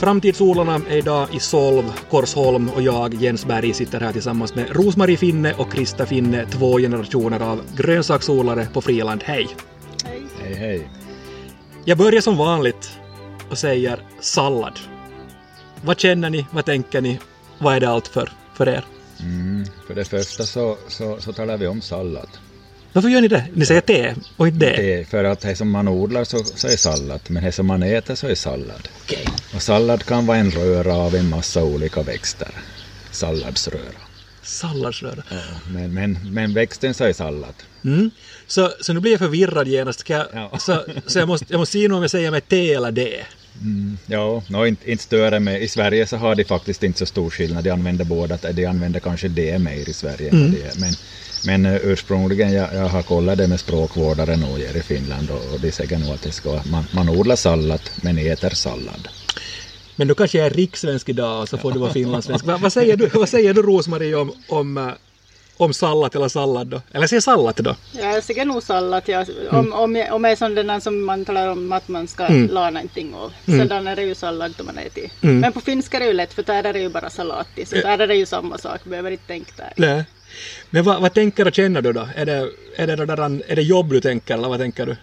Framtidsodlarna är idag i Solv, Korsholm och jag, Jens Berg, sitter här tillsammans med Rosmarie Finne och Krista Finne, två generationer av grönsaksodlare på Friland. Hej! Hej. Hej, hej. Jag börjar som vanligt och säger sallad. Vad känner ni? Vad tänker ni? Vad är det allt för, för er? Mm, för det första så, så, så talar vi om sallad. Varför gör ni det? Ni säger te och inte det. Är för att det som man odlar så, så är sallad, men det som man äter så är sallad. Okej. Och sallad kan vara en röra av en massa olika växter. Salladsröra. Salladsröra. Men, men, men växten så är sallad. Mm. Så, så nu blir jag förvirrad genast. Jag, Ja. Så, så jag måste, jag måste se om jag säger med te eller det. Mm, ja, no, inte, inte större med. I Sverige så har de faktiskt inte så stor skillnad. De använder båda. De använder kanske det mer i Sverige. vad det. Men, men eh, ursprungligen, jag, jag har kollat det med språkvårdare nog här i Finland och, och de säger nog att det ska, man, man odlar sallad men äter sallad. Men då kanske jag är rikssvensk idag och så får du vara finlandssvensk. Va, vad, säger du, vad säger du Rosmarie om, om, eh, om sallad eller sallad då? Eller säg sallad då? Jag säger nog sallad. Jag, om, om, jag, om jag är sån den som man talar om att man ska Mm. la någonting av. Sedan är det ju sallad då man äter. Mm. Men på finska är det ju lätt för där är det ju bara salat i. Så där är det ju samma sak. Behöver inte tänka där. Nej. Men vad, vad tänker och känner du då? Är det, är, det, där, är det jobb du tänker eller vad tänker du?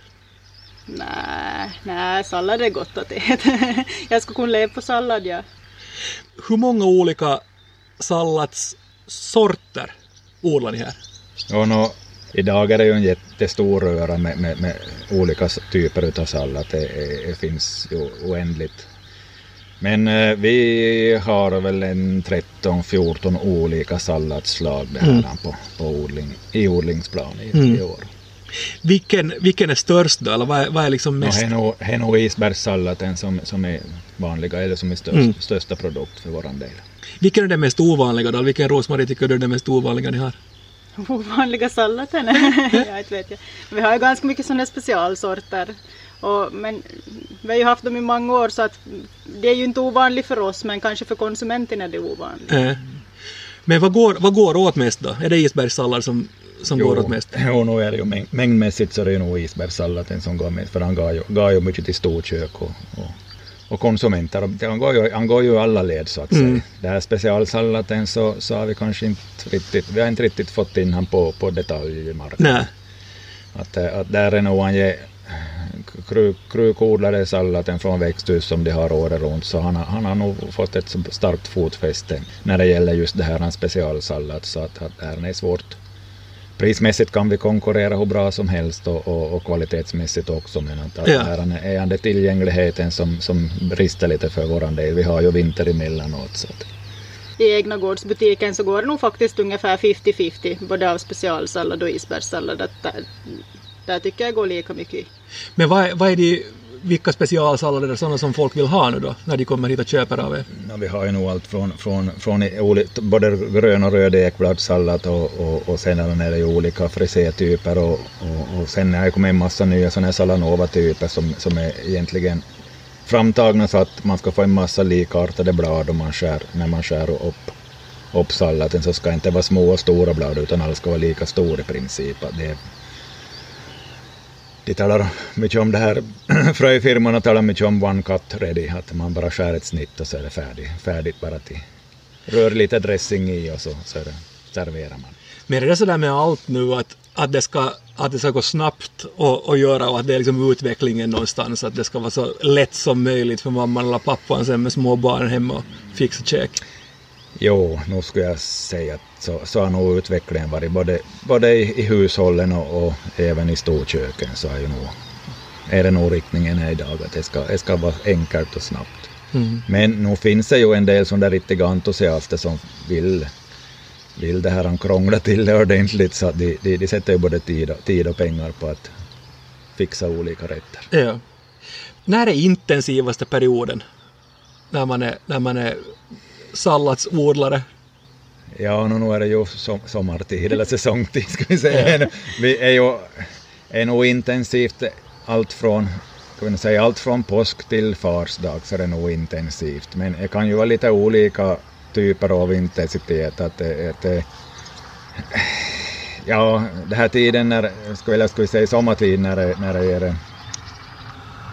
Nej, nej, sallad är gott att äta. jag skulle kunna leva på sallad ja. Hur många olika salladssorter odlar ni här? Och nå, idag är det ju en jättestor röra med, med, med olika typer av sallad. Det, det finns ju oändligt. Men eh, vi har väl en 13-14 olika salladsslag det här på, på odling, i odlingsplan i, i år. Vilken, vilken är störst då? Eller vad är, vad är liksom Och mest? nog- det är nog isbergssalladen som, som är vanliga, eller som är störst, Mm. största produkt för våran del. Vilken är den mest ovanliga då? Vilken Rosmarie tycker du är den mest ovanliga ni har? Ovanliga salladen? jag inte vet jag. Vi har ju ganska mycket sådana specialsorter. Och, men vi har ju haft dem i många år så att det är ju inte ovanligt för oss men kanske för konsumenten är det ovanligt. Eh. Men vad går, vad går åt mest då? Är det isbergssallad som, som går åt mest? Jo, nu är det ju mäng- mängdmässigt så är det ju nog isbergssalladen som går mest, för han går ju, går ju mycket till storkök och, och, och konsumenter. Han går, ju, han går ju alla led så att Mm. säga. Det här specialsalladen så, så har vi kanske inte riktigt, vi har inte riktigt fått in han på, på detaljmarknaden. Nej. Att, eh, att där är nog han ge kru- krukodlade salladen från växthus som de har året runt, så han, har- han har nog fått ett starkt fotfäste när det gäller just det här en specialsallad, så att, att det här är svårt. Prismässigt kan vi konkurrera hur bra som helst och, och, och kvalitetsmässigt också, men att, att Ja. här är det tillgängligheten som, som brister lite för våran del. Vi har ju vinter emellanåt. Så att, I egna gårdsbutiken så går det nog faktiskt ungefär 50-50 både av specialsallad och isbergssallad. Där, där tycker jag går lika mycket. Men vad är, vad är de, vilka specialsallader sådana som folk vill ha nu då? När de kommer hit och köper av er? Ja, vi har ju nog allt från, från, från både grön och röd ekbladssallad och, och, och sen är det ju olika frisétyper och, och, och sen har det kommit en massa nya sådana här Salanova-typer som, som är egentligen framtagna så att man ska få en massa likartade blad man skär, när man skär upp, upp salladen så ska det inte vara små och stora blad utan alla ska vara lika stora i princip. Det är, de talar mycket om det här, fröfirmorna talar mycket om one cut ready, att man bara skär ett snitt och så är det färdigt, färdigt bara till. Rör lite dressing i och så, så är det, serverar man. Men är det sådär med allt nu att, att, det, ska, att det ska gå snabbt och, och göra och att det är liksom utvecklingen någonstans, att det ska vara så lätt som möjligt för mamman eller pappan sen med små barn hemma och fixa käk? Jo, nu skulle jag säga att så, så har nog utvecklingen varit både, både i, i hushållen och, och även i storköken så är, ju nog, är det nog riktningen här idag att det ska, det ska vara enkelt och snabbt. Mm. Men nu finns det ju en del sådana där riktiga entusiaster som vill, vill det här han krångla till det ordentligt så de, de, de sätter ju både tid och, tid och pengar på att fixa olika rätter. Ja. När är intensivaste perioden? När man är, när man är salladsodlare? Ja, nu, är det ju som, sommartid eller säsongtid ska vi säga. Vi är ju är nog intensivt allt från kan vi säga, allt från påsk till farsdag så är det nog intensivt. Men det kan ju vara lite olika typer av intensitet. Att att det, ja, det här tiden när, vi, ska vi säga sommartid när när det är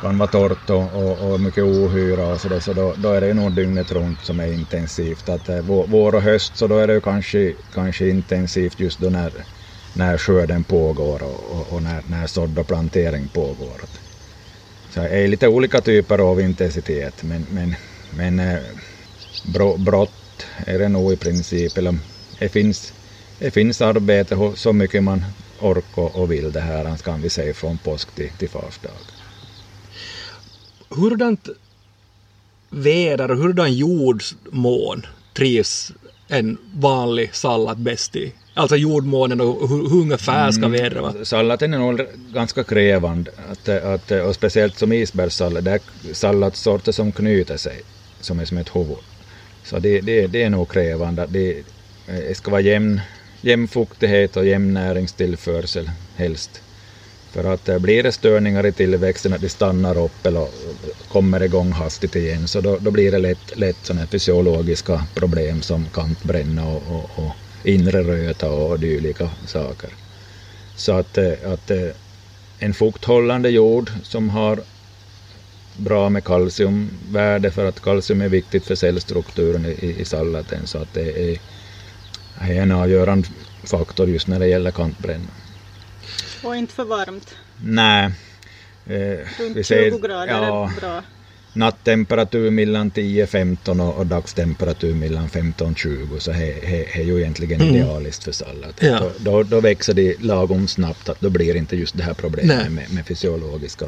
kan vara torrt och, och, och mycket ohyra och så, där, så då, då är det ju nog dygnet runt som är intensivt. Att, eh, vår och höst så då är det ju kanske, kanske intensivt just då när, när skörden pågår och, och, och när, när sådd och plantering pågår. Så det är lite olika typer av intensitet men, men, men eh, brott är det nog i princip. Eller det finns, det finns arbete så mycket man orkar och vill det här, kan vi säga från påsk till, till farsdag. Hurdant väder och hurdan jordmån trivs en vanlig sallad bäst i? Alltså jordmånen och hur, hur ungefär ska mm. vädret vara? Salladen är nog ganska krävande, att, att, och speciellt som isbergssallad, det är salladssorter som knyter sig, som är som ett huvud. Så det, det, det är nog krävande. Det, det ska vara jämn, jämn fuktighet och jämn näringstillförsel helst. För att eh, blir det störningar i tillväxten, att de stannar upp eller kommer igång hastigt igen, så då, då blir det lätt, lätt sådana fysiologiska problem som kantbränna och, och, och inre röta och dylika saker. Så att, eh, att eh, en fukthållande jord som har bra med kalciumvärde för att kalcium är viktigt för cellstrukturen i, i salladen så att det är, är en avgörande faktor just när det gäller kantbränna. Och inte för varmt? Nej. Eh, Runt vi säger, 20 grader ja, är bra. Nattemperatur mellan 10-15 och, och dagstemperatur mellan 15-20 så det är ju egentligen mm. idealiskt för sallad. Ja. Då, då, då, växer de lagom snabbt, att då blir inte just det här problemet med, med fysiologiska.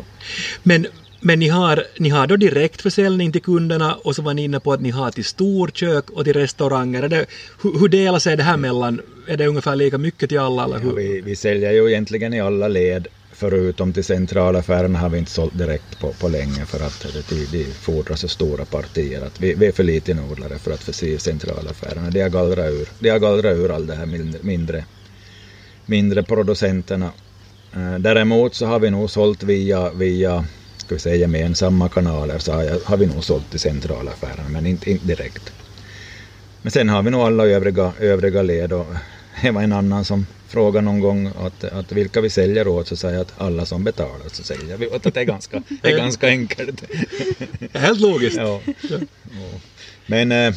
Men men ni har, ni har då direktförsäljning till kunderna och så var ni inne på att ni har till storkök och till restauranger. Det, hur, hur delar sig det här mellan? Är det ungefär lika mycket till alla? Eller hur? Ja, vi, vi säljer ju egentligen i alla led. Förutom till centralaffärerna har vi inte sålt direkt på, på länge för att det, det fordrar så stora partier. Att vi, vi är för liten odlare för att förse centralaffärerna. De har gallrat ur, de har gallrat ur all det här mindre, mindre producenterna. Eh, däremot så har vi nog sålt via, via ska vi säga gemensamma kanaler så har, vi nog sålt till centralaffärerna men inte, inte direkt. Men sen har vi nog alla övriga, övriga led och det var en annan som frågade någon gång att, att vilka vi säljer åt så säger jag att alla som betalar så säljer vi åt. Att det är ganska, det är ganska enkelt. Helt logiskt. Ja. ja. Men eh,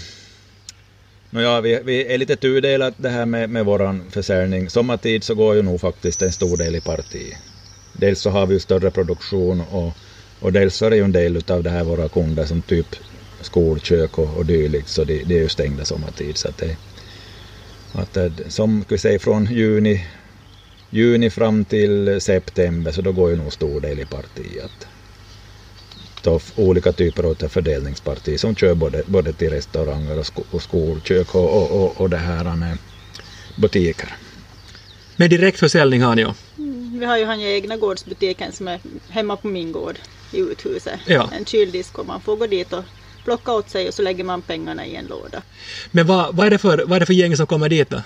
ja, vi, vi är lite tudelat det här med, med våran försäljning. Sommartid så går ju nog faktiskt en stor del i parti. Dels så har vi ju större produktion och och dels så är det ju en del av det här våra kunder som typ skolkök och, och dylikt så det, det är ju stängda sommartid. Så att det, att det, som vi säger från juni, juni fram till september så då går ju nog stor del i partiet. Då olika typer av fördelningsparti som kör både, både till restauranger och, sko, och skolkök och, och, och, och det här eh, butiker. Men direktförsäljning har ni ju? Mm, vi har ju han egna gårdsbutiken som är hemma på min gård i uthuset. Ja. En kyldisk och man får gå dit och plocka åt sig och så lägger man pengarna i en låda. Men vad, vad, är, det för, vad är det för gäng som kommer dit då?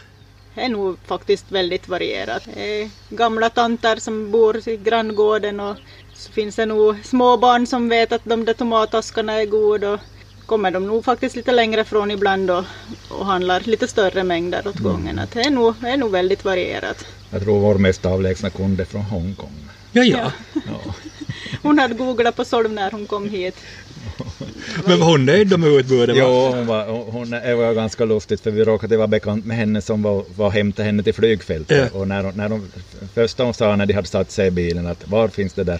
Det är nog faktiskt väldigt varierat. Gamla tanter som bor i granngården och så finns det nog småbarn som vet att de där tomataskarna är goda och kommer de nog faktiskt lite längre från ibland och, och handlar lite större mängder åt gången. Mm. det, är nog, det är nog väldigt varierat. Jag tror vår mest avlägsna kund är från Hongkong. Ja, ja. ja. Hon hade googlat på Solv när hon kom hit. Men var hon nöjd med utbudet? Ja, hon var, hon, det var ganska lustigt för vi råkade vara bekant med henne som var, var hämtade henne till flygfältet. Ja. Och när, när de, första hon sa när de hade satt sig i bilen att var finns det där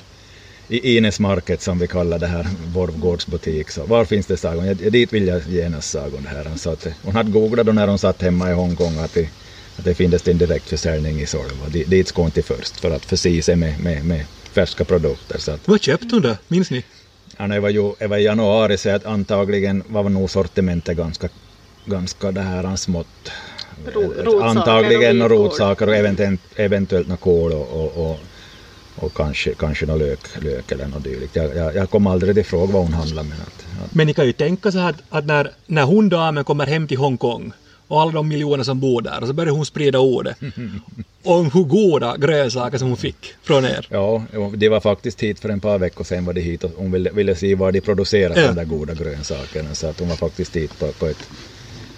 i Ines Market som vi kallar det här, vår gårdsbutik. Så var finns det sagon? Ja, dit vill jag genast sagon. Här. Så att, hon hade googlat då när hon satt hemma i Hongkong att det, att det finns en direktförsäljning i Solva. Dit ska hon till först för att förse sig med, med, med färska produkter. Så att, Vad köpte hon då? Minns ni? Ja, det var ju det var i januari så att antagligen var nog sortimentet ganska, ganska det här smått. Ro, antagligen och rotsaker och eventuellt, eventuellt något kål och, och, och, och, kanske, kanske något lök, lök eller något dylikt. Jag, jag, jag kom aldrig ifråg vad hon handlade med. Att, att... Men ni kan ju tänka så att, att när, när hon damen kommer hem till Hongkong och alla de miljoner som bor där och så började hon sprida ordet om hur goda grönsaker som hon fick från er. Ja, det var faktiskt hit för en par veckor sedan var det hit och hon ville, ville se var de producerar ja. de där goda grönsakerna så att hon var faktiskt hit på, på ett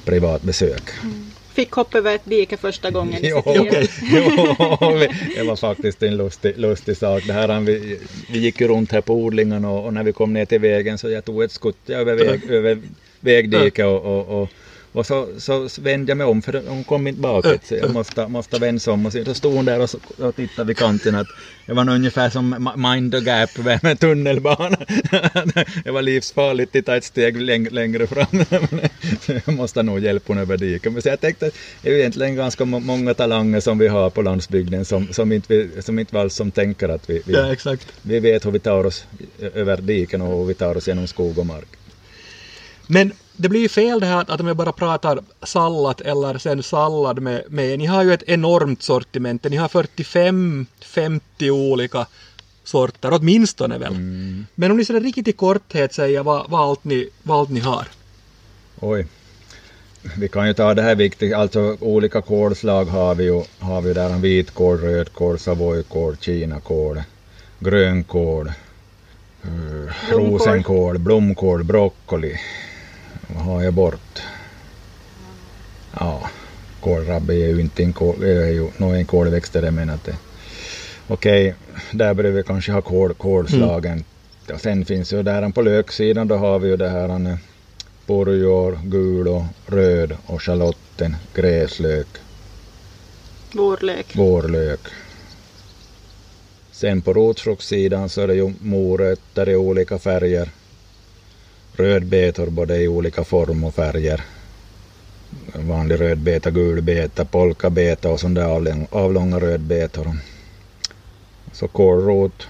privat besök. Mm. fick hoppa över ett dike första gången i Jo, sitt liv. Okej. jo, det var faktiskt en lustig, lustig sak. Det här, vi, vi gick ju runt här på odlingen och, och när vi kom ner till vägen så jag tog ett skutt över, väg, över vägdiket och, och, och, och så, så vände jag mig om för hon kom inte bakåt. Så jag måste, måste vända sig om och så, stod hon där och, så, och tittade vid kanten att det var nog ungefär som Mind the Gap med tunnelbana. det var livsfarligt att ta ett steg läng, längre fram. jag måste nog hjälpa hon över diket. Men så jag tänkte att det är egentligen ganska må- många talanger som vi har på landsbygden som, som, inte, vi, som inte alls som tänker att vi, vi, Ja, exakt. vi vet hur vi tar oss över diken och hur vi tar oss genom skog och mark. Men det blir ju fel det här att, om jag bara pratar sallad eller sen sallad med, med ni har ju ett enormt sortiment. Ni har 45-50 olika sorter, åtminstone väl. Men om ni sådär riktigt i korthet säger vad, vad, allt ni, vad allt ni har. Oj. Vi kan ju ta det här viktigt, alltså olika kolslag har vi ju, har vi där, vitkål, rödkål, savoykål, kinakål, grönkål, eh, rosenkål, blomkål, broccoli. Vad har jag bort? Ja, kålrabbi är ju inte en, kål, är ju nog en kålväxt det men att det Okej, där börjar vi kanske ha kål, kålslagen. Och sen finns ju där på löksidan då har vi ju det här borjor, gul och röd och schalotten, gräslök, Vårlök. vårlök. Sen på rotfruktsidan så är det ju morötter i olika färger. Rödbetor både i olika form och färger. Vanlig rödbeta, gulbeta, polkabeta och sådana där avlång- avlånga rödbetor. Så kålrot,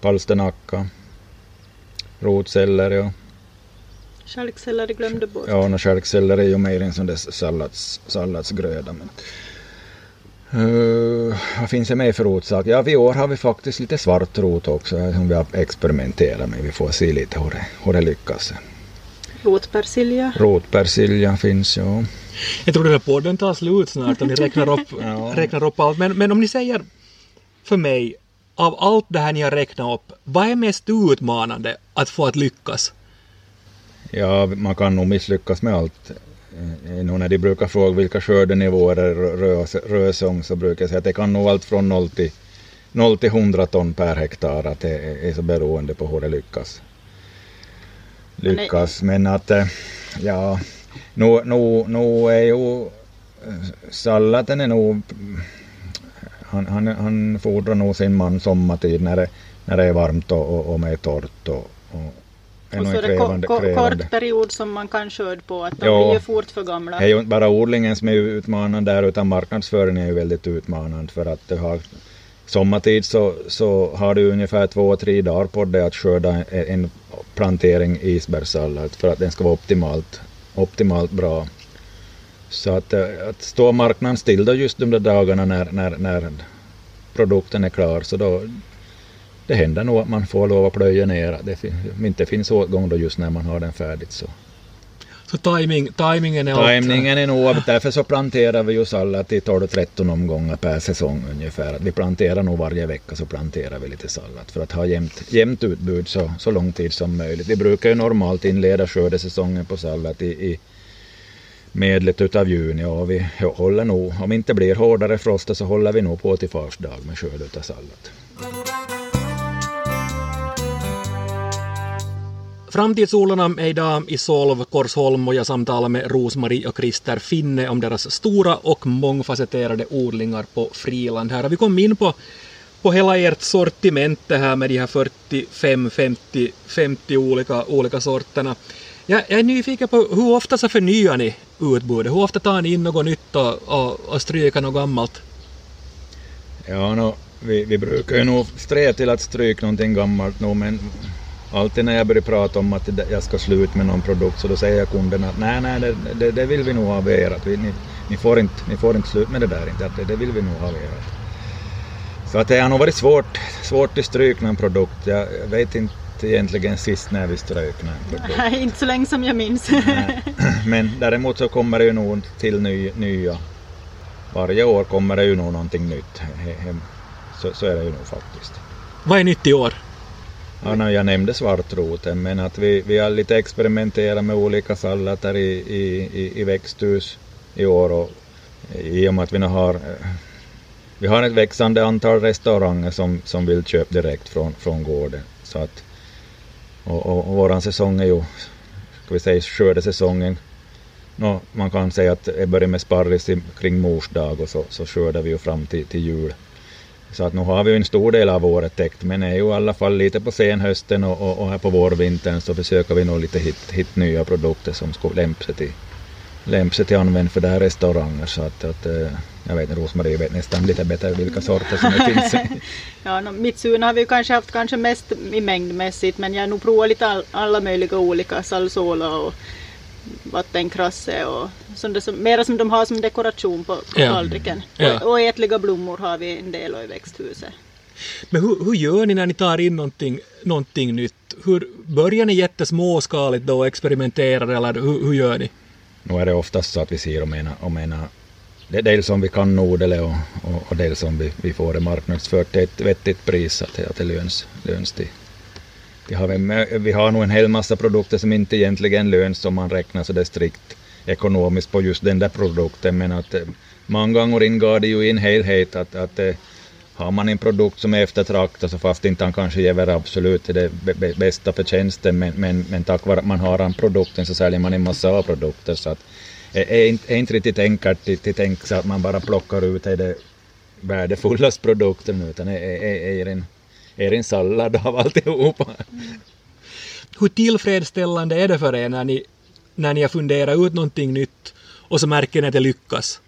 palsternacka, rotselleri och Stjälkselleri glömde bort. Ja, stjälkselleri är ju mer en sån där sallads, salladsgröda. Men... Uh, vad finns det mer för rotsak? Ja, i år har vi faktiskt lite svart rot också eh, som vi har experimenterat med. Vi får se lite hur det, hur det lyckas. Rotpersilja. Rotpersilja finns ju. Jag tror den här podden tar slut snart om ni räknar upp, Ja. räknar upp allt. Men, men om ni säger för mig, av allt det här ni har räknat upp, vad är mest utmanande att få att lyckas? Ja, man kan nog misslyckas med allt. Eh, nog när de brukar fråga vilka skördenivåer det rör sig- om så brukar jag säga att det kan nog allt från 0 till, 0 till 100 ton per hektar. Att det är- så beroende på hur det lyckas. Lyckas. Men att, eh, ja, nu, nu, nu är ju eh, salladen är nog han, han, han fordrar nog sin man sommartid när det, när det är varmt och, och, och med torrt. Och, och, Och så en är det ko- krävande, ko- krävande. kort period som man kan skörda på. Att de Ja. blir ju fort för gamla. Det är ju inte bara odlingen som är utmanande där utan marknadsföringen är ju väldigt utmanande för att du har sommartid så, så har du ungefär två, tre dagar på dig att skörda en, en plantering isbergssallad för att den ska vara optimalt, optimalt bra. Så att, eh, att stå marknaden still då just de där dagarna när, när, när produkten är klar så då det händer nog att man får lov att plöja ner. Det fin- inte finns åtgång då just när man har den färdigt så Så timing, timingen är. Timingen är nog, därför så planterar vi ju sallad till 12-13 omgångar per säsong ungefär. Vi planterar nog varje vecka så planterar vi lite sallad för att ha jämnt, jämnt utbud så, så lång tid som möjligt. Vi brukar ju normalt inleda skördesäsongen på sallad i, i medlet utav juni och vi håller nog, om inte blir hårdare froster så håller vi nog på till fars dag med skörd utav sallad. Framtidsodlarna är idag i Solv, Korsholm och jag samtalar med Rosmarie och Christer Finne om deras stora och mångfacetterade odlingar på Friland. Här har vi kommit in på, på hela ert sortiment det här med de här 45-50 50 olika, olika sorterna. Jag, jag är nyfiken på hur ofta så förnyar ni utbudet? Hur ofta tar ni in något nytt och, och, och stryker något gammalt? Ja, no, vi, vi brukar ju nog sträva till att stryka någonting gammalt nu, men alltid när jag börjar prata om att jag ska sluta med någon produkt så då säger kunderna att nej, nej, det, det, det vill vi nog ha av er. Att vi, ni, ni, får inte, ni får inte sluta med det där, inte, att det, det vill vi nog ha av er. Så att det har nog varit svårt, svårt att stryka någon produkt. Jag, vet inte egentligen sist när vi strök någon produkt. Nej, inte så länge som jag minns. Nej. Men däremot så kommer det ju nog till ny, nya. Varje år kommer det ju nog någonting nytt. Så, så är det ju nog faktiskt. Vad är nytt i år? Ja, no, jag nämnde svartroten, men att vi, vi har lite experimenterat med olika sallader i, i, i, i växthus. i år och i och med att vi nu har vi har ett växande antal restauranger som, som vill köpa direkt från, från gården. Så att, och, och, och våran säsong är ju, ska vi säga skördesäsongen. No, man kan säga att det börjar med sparris kring mors dag och så, så skördar vi ju fram till, till jul. Så att nu har vi ju en stor del av året täckt, men är ju i alla fall lite på senhösten och, och, och här på vårvintern så försöker vi nog lite hitta hit nya produkter som skulle lämpa sig till, lämpa sig till använd för det här restauranger. Så att, att eh, jag vet inte, Rosmarie vet nästan lite bättre vilka sorter som det finns. ja, no, Mitsuna har vi kanske haft kanske mest i mängdmässigt, men jag har nog provat lite all, alla möjliga olika, salsola och vattenkrasse och som som, mera som de har som dekoration på, på ja. tallriken. Ja. Och, och ätliga blommor har vi en del i växthuset. Men hur, hur gör ni när ni tar in någonting, någonting nytt? Hur, börjar ni jättesmåskaligt då och experimenterar eller hur, hur gör ni? Nu är det oftast så att vi ser om ena, om ena dels om vi kan odla och, och, och dels om vi, vi får det marknadsfört till ett vettigt pris, att, att det löns, löns till, vi har, vi har nog en hel massa produkter som inte egentligen löns om man räknar så det strikt ekonomiskt på just den där produkten, men att eh, många gånger ingår det ju i en helhet att, att eh, har man en produkt som är eftertraktad så fast inte han kanske ger absolut det bästa för tjänsten, men, men, men tack vare att man har den produkten så säljer man en massa av produkter. Så att, är, är, inte, är inte riktigt enkelt att tänka sig att man bara plockar ut det värdefullaste produkten, utan är, är, är en är en sallad av alltihopa. Mm. Hur tillfredsställande är det för er när ni, när ni har funderat ut någonting nytt och så märker ni att det lyckas?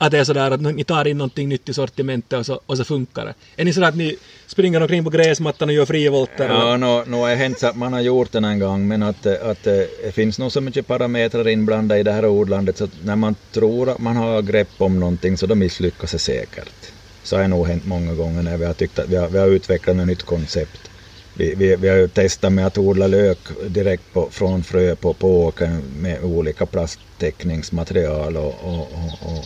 Att det är sådär att ni tar in någonting nytt i sortimentet och så, och så funkar det. Är ni sådär att ni springer omkring på gräsmattan och gör frivolter? Ja, nu no, har det hänt att man har gjort det en gång, men att, att det finns nog så mycket parametrar inblandade i det här odlandet så att när man tror att man har grepp om någonting så då misslyckas det säkert. Så har det nog hänt många gånger när vi har tyckt att vi har, vi har utvecklat något nytt koncept. Vi, vi, vi har ju testat med att odla lök direkt på, från frö på, på åkern med olika plasttäckningsmaterial och, och, och, och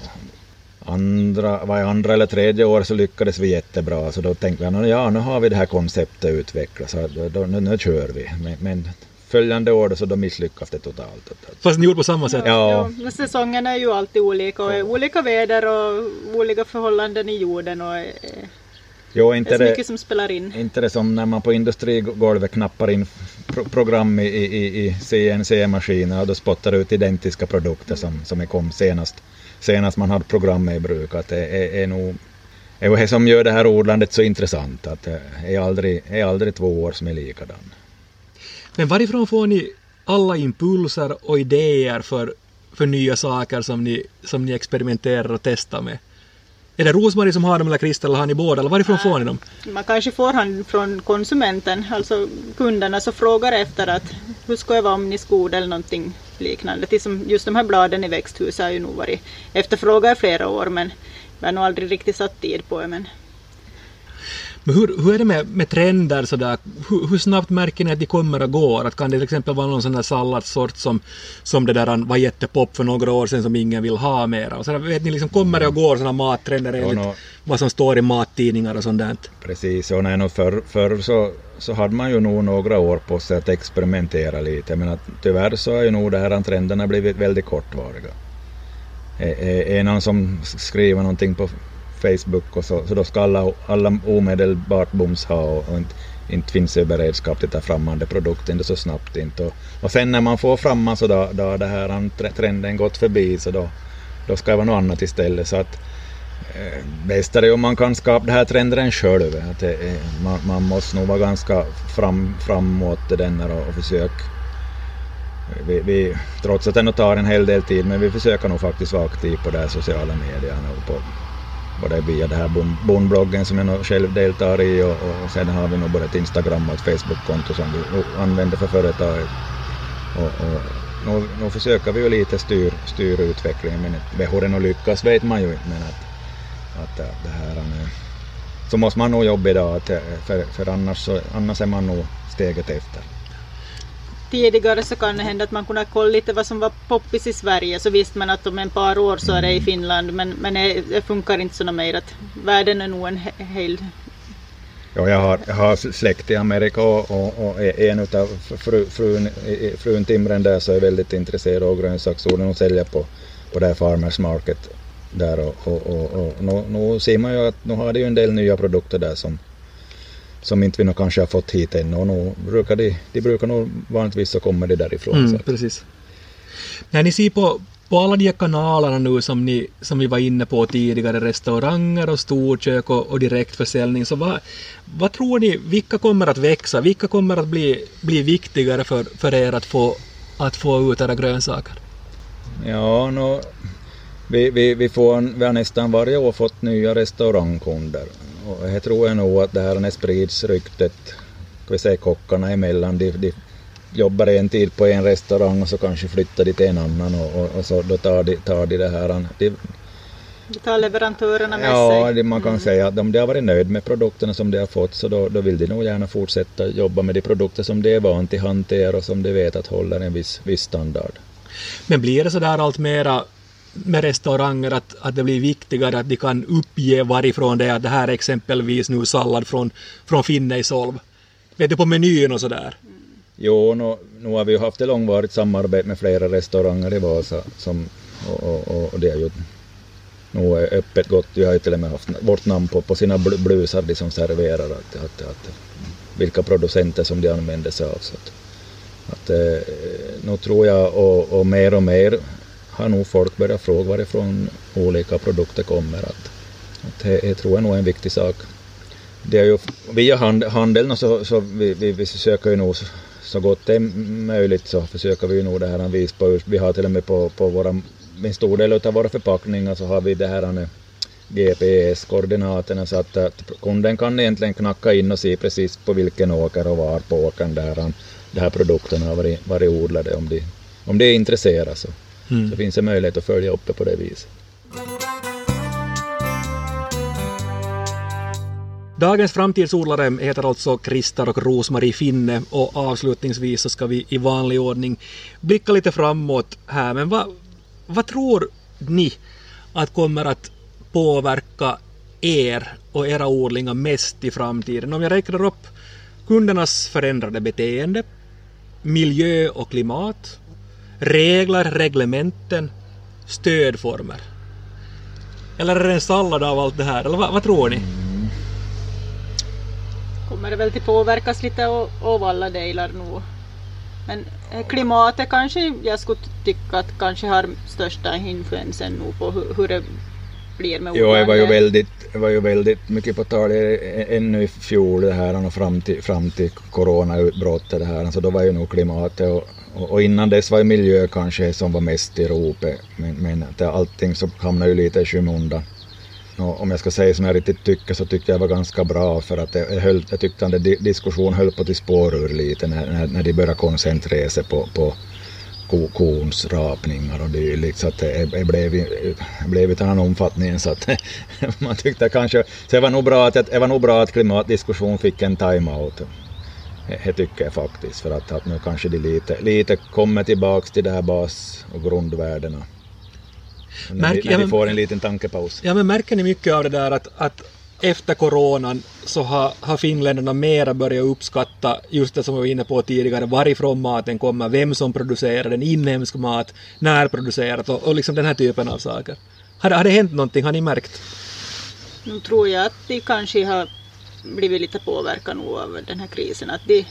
andra, var andra eller tredje år så lyckades vi jättebra så då tänkte vi ja nu har vi det här konceptet utvecklat så då, då, nu, nu kör vi. Men, men följande år så då misslyckas det totalt. Fast ni gjorde på samma sätt? Ja. ja. säsongerna är ju alltid olika och olika väder och olika förhållanden i jorden och eh, Jo, inte det är så mycket som spelar in. Inte det som när man på industrigolvet knappar in pro program i, i, i CNC-maskiner och då spottar ut identiska produkter som, som kom senast, senast man hade programmet i bruk. Att det är, är nog det är det som gör det här odlandet så intressant, att det är aldrig, är aldrig två år som är likadana. Men varifrån får ni alla impulser och idéer för, för nya saker som ni, som ni experimenterar och testar med? Är det Rosmarie som har dem eller Kristel eller har ni båda? Eller varifrån får ni dem? Man kanske får han från konsumenten, alltså kunderna som frågar efter att hur ska jag vara om ni skod eller någonting liknande. Just de här bladen i växthuset har ju nog varit efterfrågade i flera år men vi har nog aldrig riktigt satt tid på det. Men men hur, hur är det med, med trender sådär? Hur, hur snabbt märker ni att de kommer och går? Att kan det till exempel vara någon sån där salladssort som, som det där var jättepop för några år sedan som ingen vill ha mera? Och så vet ni, liksom, kommer det och går sådana mattrender enligt no, vad som står i mattidningar och sånt där? Precis, och nej, no, förr, förr så, så hade man ju nog några år på sig att experimentera lite, men att, tyvärr så har ju nog de här trenderna blivit väldigt kortvariga. Är, är någon som skriver någonting på Facebook och så, så då ska alla, alla omedelbart bums ha och, och inte, inte finns det beredskap till att ta fram den produkten så snabbt inte. Och, och sen när man får fram så då, då det här trenden gått förbi så då, då ska det vara något annat istället. Så att, eh, bäst är det om man kan skapa den här trenden själv. Att det, eh, man, man måste nog vara ganska fram, framåt den och, och försöka vi, vi, trots att det tar en hel del tid, men vi försöker nog faktiskt vara aktiva på de sociala medierna och på, både via det här bondbloggen som jag nog själv deltar i och, och sen har vi nog både ett Instagram och ett Facebook-konto som vi använder för företaget. Och, och, nu, nu försöker vi ju lite styra styr utvecklingen men hur det nog lyckas vet man ju inte men att, att det här eh, så måste man nog jobba idag eh, för, för annars, så, annars är man nog steget efter tidigare så kan det hända att man kunde kolla lite vad som var poppis i Sverige så visste man att om en par år så är det i mm. Finland men, men det funkar inte så mer att världen är nog en hel Ja, jag har, jag har släkt i Amerika och, och, och en av fru, frun, frun Timren där så är väldigt intresserad av grönsaksodling och säljer på, på det här Farmers Market där och, och, och, och nu, nu ser man ju att nu har det ju en del nya produkter där som, som inte vi nog kanske har fått hit ännu och nu brukar de, de brukar nog vanligtvis så kommer de därifrån. Mm, så precis. När ni ser på, på alla de här kanalerna nu som, ni, som vi var inne på tidigare, restauranger och storkök och, och direktförsäljning, så vad, vad tror ni, vilka kommer att växa? Vilka kommer att bli, bli viktigare för, för er att få, att få ut era grönsaker? Ja, nå, vi, vi, vi, får, vi har nästan varje år fått nya restaurangkunder. Och jag tror jag nog att det här när sprids ryktet, ska vi säga kockarna emellan, de, de jobbar en tid på en restaurang och så kanske flyttar de till en annan och, och, och så då tar de, tar de det här. De, Det tar leverantörerna med ja, sig. det, man kan Mm. säga att om de har varit nöjd med produkterna som de har fått så då, då vill de nog gärna fortsätta jobba med de produkter som de är van till hantera och som de vet att håller en viss, viss standard. Men blir det så där allt mera med restauranger att, att det blir viktigare att de kan uppge varifrån det är att det här är exempelvis nu sallad från, från Finneisolv. Vet du, på menyn och sådär. Jo, nu, nu har vi ju haft ett långvarigt samarbete med flera restauranger i Vasa som, och, och, och, och det är ju nog är öppet gott. Vi har ju till och med haft vårt namn på, på sina bl- blusar de som serverar att, att, att, vilka producenter som de använder sig av. Så att, att, eh, nu tror jag och, och mer och mer har nog folk börjat fråga varifrån olika produkter kommer. Att, att det, det tror jag nog är en viktig sak. Det är ju, via hand, handeln så, så vi, vi, vi försöker ju nog så, gott det är möjligt så försöker vi ju nog det här visa på, vi har till och med på, på våra, en stor del av våra förpackningar så har vi det här GPS-koordinaterna så att, att kunden kan egentligen knacka in och se precis på vilken åker och var på åkern där han, de här produkterna har varit, varit odlade om de, om de är intresserade så, Mm. så finns det möjlighet att följa upp det på det viset. Dagens framtidsodlare heter alltså Christer och Rosmarie Finne och avslutningsvis så ska vi i vanlig ordning blicka lite framåt här. Men vad, vad tror ni att kommer att påverka er och era odlingar mest i framtiden? Om jag räknar upp kundernas förändrade beteende, miljö och klimat, regler, reglementen, stödformer. Eller är det en sallad av allt det här? Eller vad, vad tror ni? kommer det väl till påverkas lite av, alla delar nu. Men eh, klimatet kanske jag skulle tycka att kanske har största influensen nu på hur, hur det blir med Jo, det var ju väldigt, det var ju väldigt mycket på tal ännu i fjol det här och fram till, fram till coronautbrottet det här, så då var ju nog klimatet och, och, och innan dess var ju miljö kanske som var mest i ropet, men, men att allting så hamnade ju lite i skymundan. Och om jag ska säga som jag riktigt tycker så tyckte jag var ganska bra för att det höll, jag tyckte att den di- diskussion höll på till spår ur lite när, när, när de började koncentrera sig på, på ko, kons rapningar och dylikt så att det, blev, blev i en annan omfattning så att man tyckte kanske, så det var nog bra att, det var nog bra att klimatdiskussion fick en time-out. Det, tycker jag faktiskt för att, att nu kanske de lite, lite kommer tillbaks till det här bas och grundvärdena. När, Märk- vi, ja, när vi får en liten tankepaus. Ja, men märker ni mycket av det där att, att efter coronan så har, har finländarna mera börjat uppskatta just det som vi var inne på tidigare, varifrån maten kommer, vem som producerar den, inhemsk mat, närproducerat och, och liksom den här typen av saker. Har, det- har det hänt någonting, har ni märkt? Nu tror jag att de kanske har blivit lite påverkade nu av den här krisen. Att de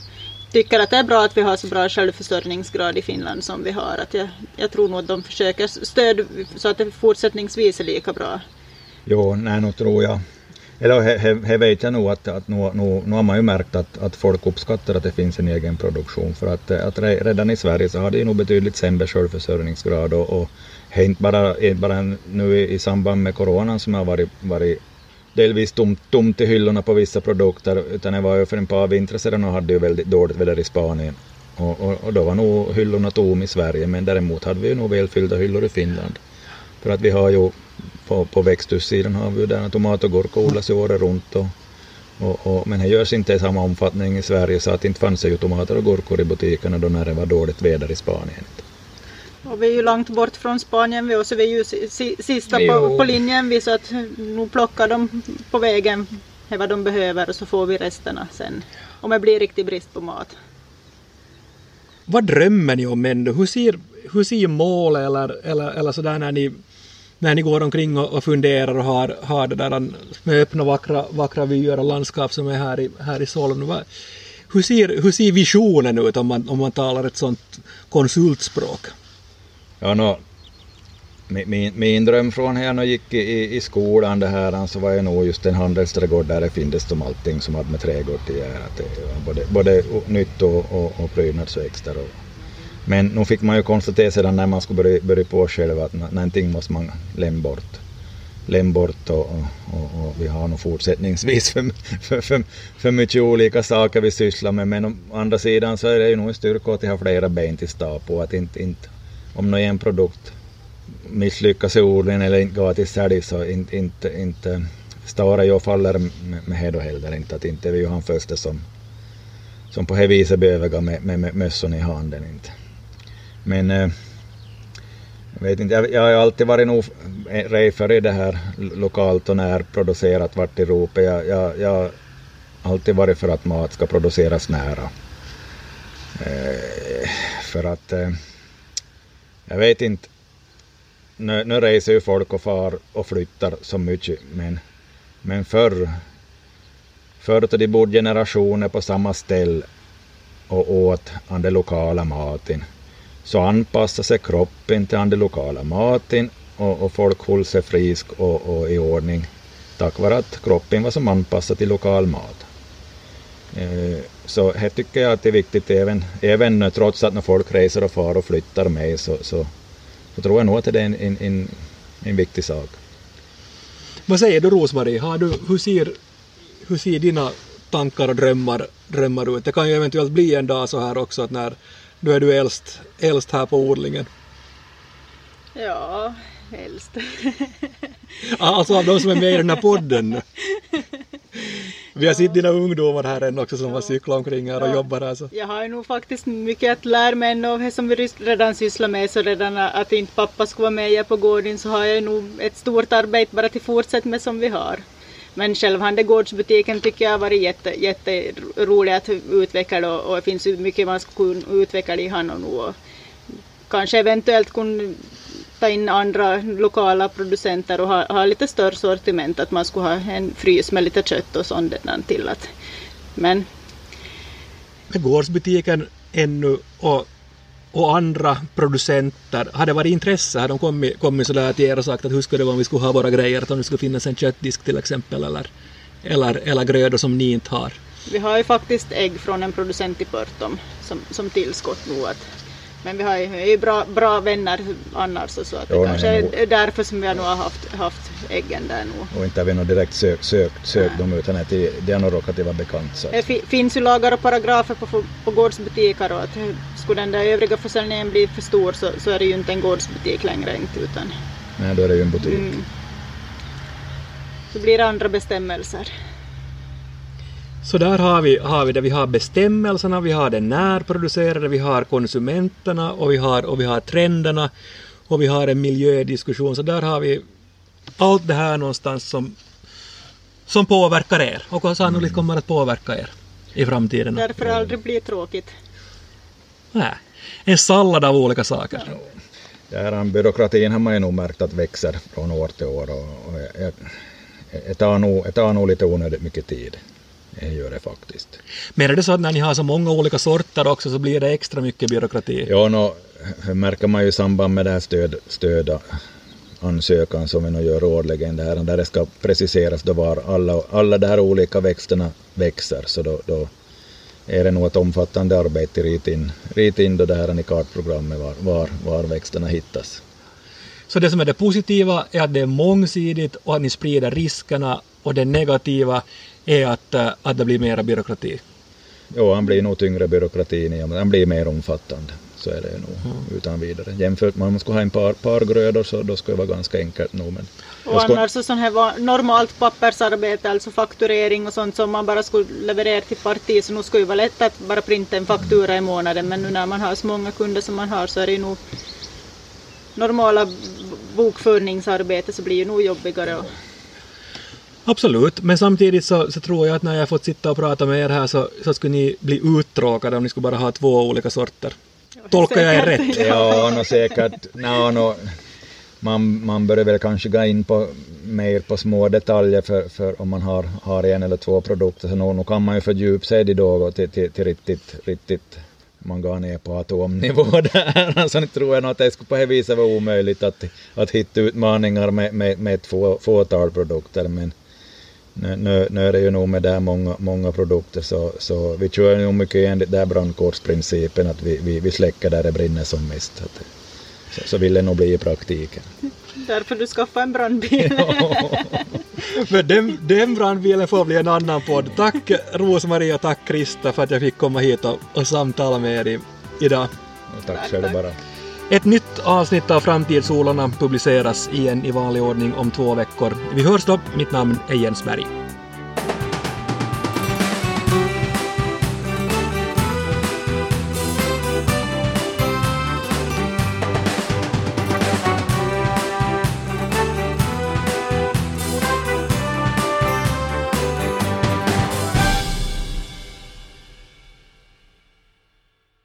tycker att det är bra att vi har så bra självförsörjningsgrad i Finland som vi har. Att jag, jag tror nog att de försöker stöd så att det fortsättningsvis är lika bra. Jo, nej, nu tror jag. Eller he, he, he vet jag nog att, att nu, nu, nu har man ju märkt att, att folk uppskattar att det finns en egen produktion. För att, eh, att redan i Sverige så har det ju nog betydligt sämre självförsörjningsgrad och, och det är inte bara, eh, bara nu i, i samband med coronan som har varit, varit delvis tomt, tomt i hyllorna på vissa produkter utan det var ju för en par vintrar sedan och hade ju väldigt dåligt väder i Spanien. Och, och, och då var nog hyllorna tom i Sverige men däremot hade vi ju nog välfyllda hyllor i Finland. För att vi har ju på, på växthussidan har vi ju där tomat och gurka odlas ju året runt. Och, och, och, men det görs inte i samma omfattning i Sverige så att inte fanns det ju tomater och gurkor i butikerna då när det var dåligt väder i Spanien. Och vi är ju långt bort från Spanien vi och så vi är ju si, si, sista på, på linjen vi så att nu plockar de på vägen är vad de behöver och så får vi resterna sen. Om det blir riktig brist på mat. Vad drömmer ni om ändå? Hur ser, hur ser mål eller, eller, eller sådär när ni, när ni går omkring och, och funderar och har, har det där med öppna vackra, vackra vyer och landskap som är här i, här i Solna. Hur ser, hur ser visionen ut om man, om man talar ett sånt konsultspråk? Ja, no, min, min, min dröm från här när jag gick i, i skolan det här, så var jag nog just en handelsträdgård där det finns som allting som hade med trädgård att göra. Både, både nytt och, och, och prydnadsväxter. Och, men nu fick man ju konstatera sedan när man skulle börja, börja på själv att någonting måste man lämna bort. Lämna bort och, och, och, vi har nog fortsättningsvis för, för, för, för mycket olika saker vi sysslar med. Men å andra sidan så är det ju nog en styrka att ha flera ben till stå på. Att inte, inte, om någon en produkt misslyckas i odlingen eller inte går till sälj så inte, inte, inte står jag faller med, med det då heller inte. Att inte är vi ju han första som, som på det viset behöver med, med, med mössan i handen. Inte. Men eh, jag vet inte, jag, jag har alltid varit nog rejfare i det här lokalt och närproducerat vart i Europa. Jag, jag, jag har alltid varit för att mat ska produceras nära. Eh, för att eh, jag vet inte, nu, nu reser ju folk och far och flyttar så mycket men, men förr, förr då de bodde generationer på samma ställe och åt den lokala maten så anpassade sig kroppen till den lokala maten och, och folk höll sig frisk och, och i ordning tack vare att kroppen var som anpassad till lokal mat. Eh, så här tycker jag att det är viktigt även, även trots att när folk reser och far och flyttar med så, så, så tror jag nog att det är en, en, en, en viktig sak. Vad säger du Rosmarie, har du, hur, ser, hur ser dina tankar och drömmar, drömmar ut? Det kan ju eventuellt bli en dag så här också att när då är du äldst, äldst här på odlingen. Ja, helst. Alltså av de som är med i den här podden. Vi har sett dina ungdomar här än också som har cyklat omkring här och Ja. jobbar här. Så. Jag har nog faktiskt mycket att lära mig ännu av det som vi redan sysslar med. Så redan att inte pappa skulle vara med på gården så har jag nog ett stort arbete bara till fortsätta med som vi har. Men självhandegårdsbutiken tycker jag har varit jätte, jätterolig att utveckla och, och det finns ju mycket man skulle kunna utveckla i han och nu. Och kanske eventuellt kunna ta in andra lokala producenter och ha, ha lite större sortiment. Att man skulle ha en frys med lite kött och sånt till. Att, men gårdsbutiken ännu och, och andra producenter, har det varit intresse? Har de kommit, kommit sådär till er och sagt att hur skulle det vara om vi skulle ha våra grejer, att om det skulle finnas en köttdisk till exempel eller, eller, eller grödor som ni inte har? Vi har ju faktiskt ägg från en producent i Pörtom som, som tillskott nu. Att, men vi har ju, är ju bra, bra vänner annars och så att det Jo, kanske nej, nog. är därför som vi har nog haft, haft äggen där nu. Och inte har vi nog direkt sökt, sökt, sökt dem utan att det, det har nog råkat vara bekant. Så. Det att- fi, finns ju lagar och paragrafer på, på gårdsbutiker och att skulle den där övriga försäljningen bli för stor så, så är det ju inte en gårdsbutik längre inte utan Nej, då är det ju en butik. mm, det blir andra bestämmelser. Så där har vi, har vi det, vi har bestämmelserna, vi har det närproducerade, vi har konsumenterna och vi har, och vi har trenderna och vi har en miljödiskussion. Så där har vi allt det här någonstans som, som påverkar er och sannolikt kommer att påverka er i framtiden. Därför aldrig blir tråkigt. Nej. En sallad av olika saker. Det här byråkratin har man ju nog märkt att växer från år till år och, och jag, jag, det tar nog, det tar nog lite onödigt mycket tid. Det gör det faktiskt. Men är det så att när ni har så många olika sorter också så blir det extra mycket byråkrati? Ja, nå, det märker man ju i samband med det här stöd, stöd ansökan som vi nu gör årligen, det här, där det ska preciseras då var alla, alla de här olika växterna växer, så då, då är det nog ett omfattande arbete rita in, rita in då det här i kartprogrammet var, var, var växterna hittas. Så det som är det positiva är att det är mångsidigt och att ni sprider riskerna och det negativa är att, eh, att det blir mera byråkrati. Jo, han blir nog tyngre byråkratin i, men han blir mer omfattande. Så är det nog utan vidare. Jämfört med om man skulle ha en par, par grödor så då skulle det vara ganska enkelt nog. Men Och skulle- annars så sån här normalt pappersarbete, alltså fakturering och sånt som man bara skulle leverera till parti, så nu skulle det vara lätt att bara printa en faktura i månaden, men nu när man har så många kunder som man har så är det ju nog normala bokföringsarbete så blir ju nog jobbigare. Och, Absolut, men samtidigt så, så tror jag att när jag fått sitta och prata med er här så, så skulle ni bli uttråkade om ni skulle bara ha två olika sorter. Tolkar jag er rätt? Ja, no, säkert. No, no, man, man börjar väl kanske gå in på mer på små detaljer för, för om man har, har en eller två produkter. Så nu, nu kan man ju fördjupa sig i då till, till, till riktigt, riktigt man går ner på atomnivå där. Alltså nu tror jag nog att det skulle på det viset vara omöjligt att, att hitta utmaningar med, med, med ett få, fåtal produkter. Men nu, nu, nu är det ju nog med där många, många produkter så, så vi kör nog mycket enligt där brandkårsprincipen att vi, vi, vi släcker där det brinner som mest. Att, så, så vill det nog bli i praktiken. Därför du skaffade en brandbil. Men den, den brandbilen får bli en annan podd. Tack Rosmarie och tack Krista för att jag fick komma hit och, och samtala med er i, idag. Och tack själv bara. Ett nytt avsnitt av Framtidssolarna publiceras igen i vanlig ordning om två veckor. Vi hörs då. Mitt namn är Jens Berg.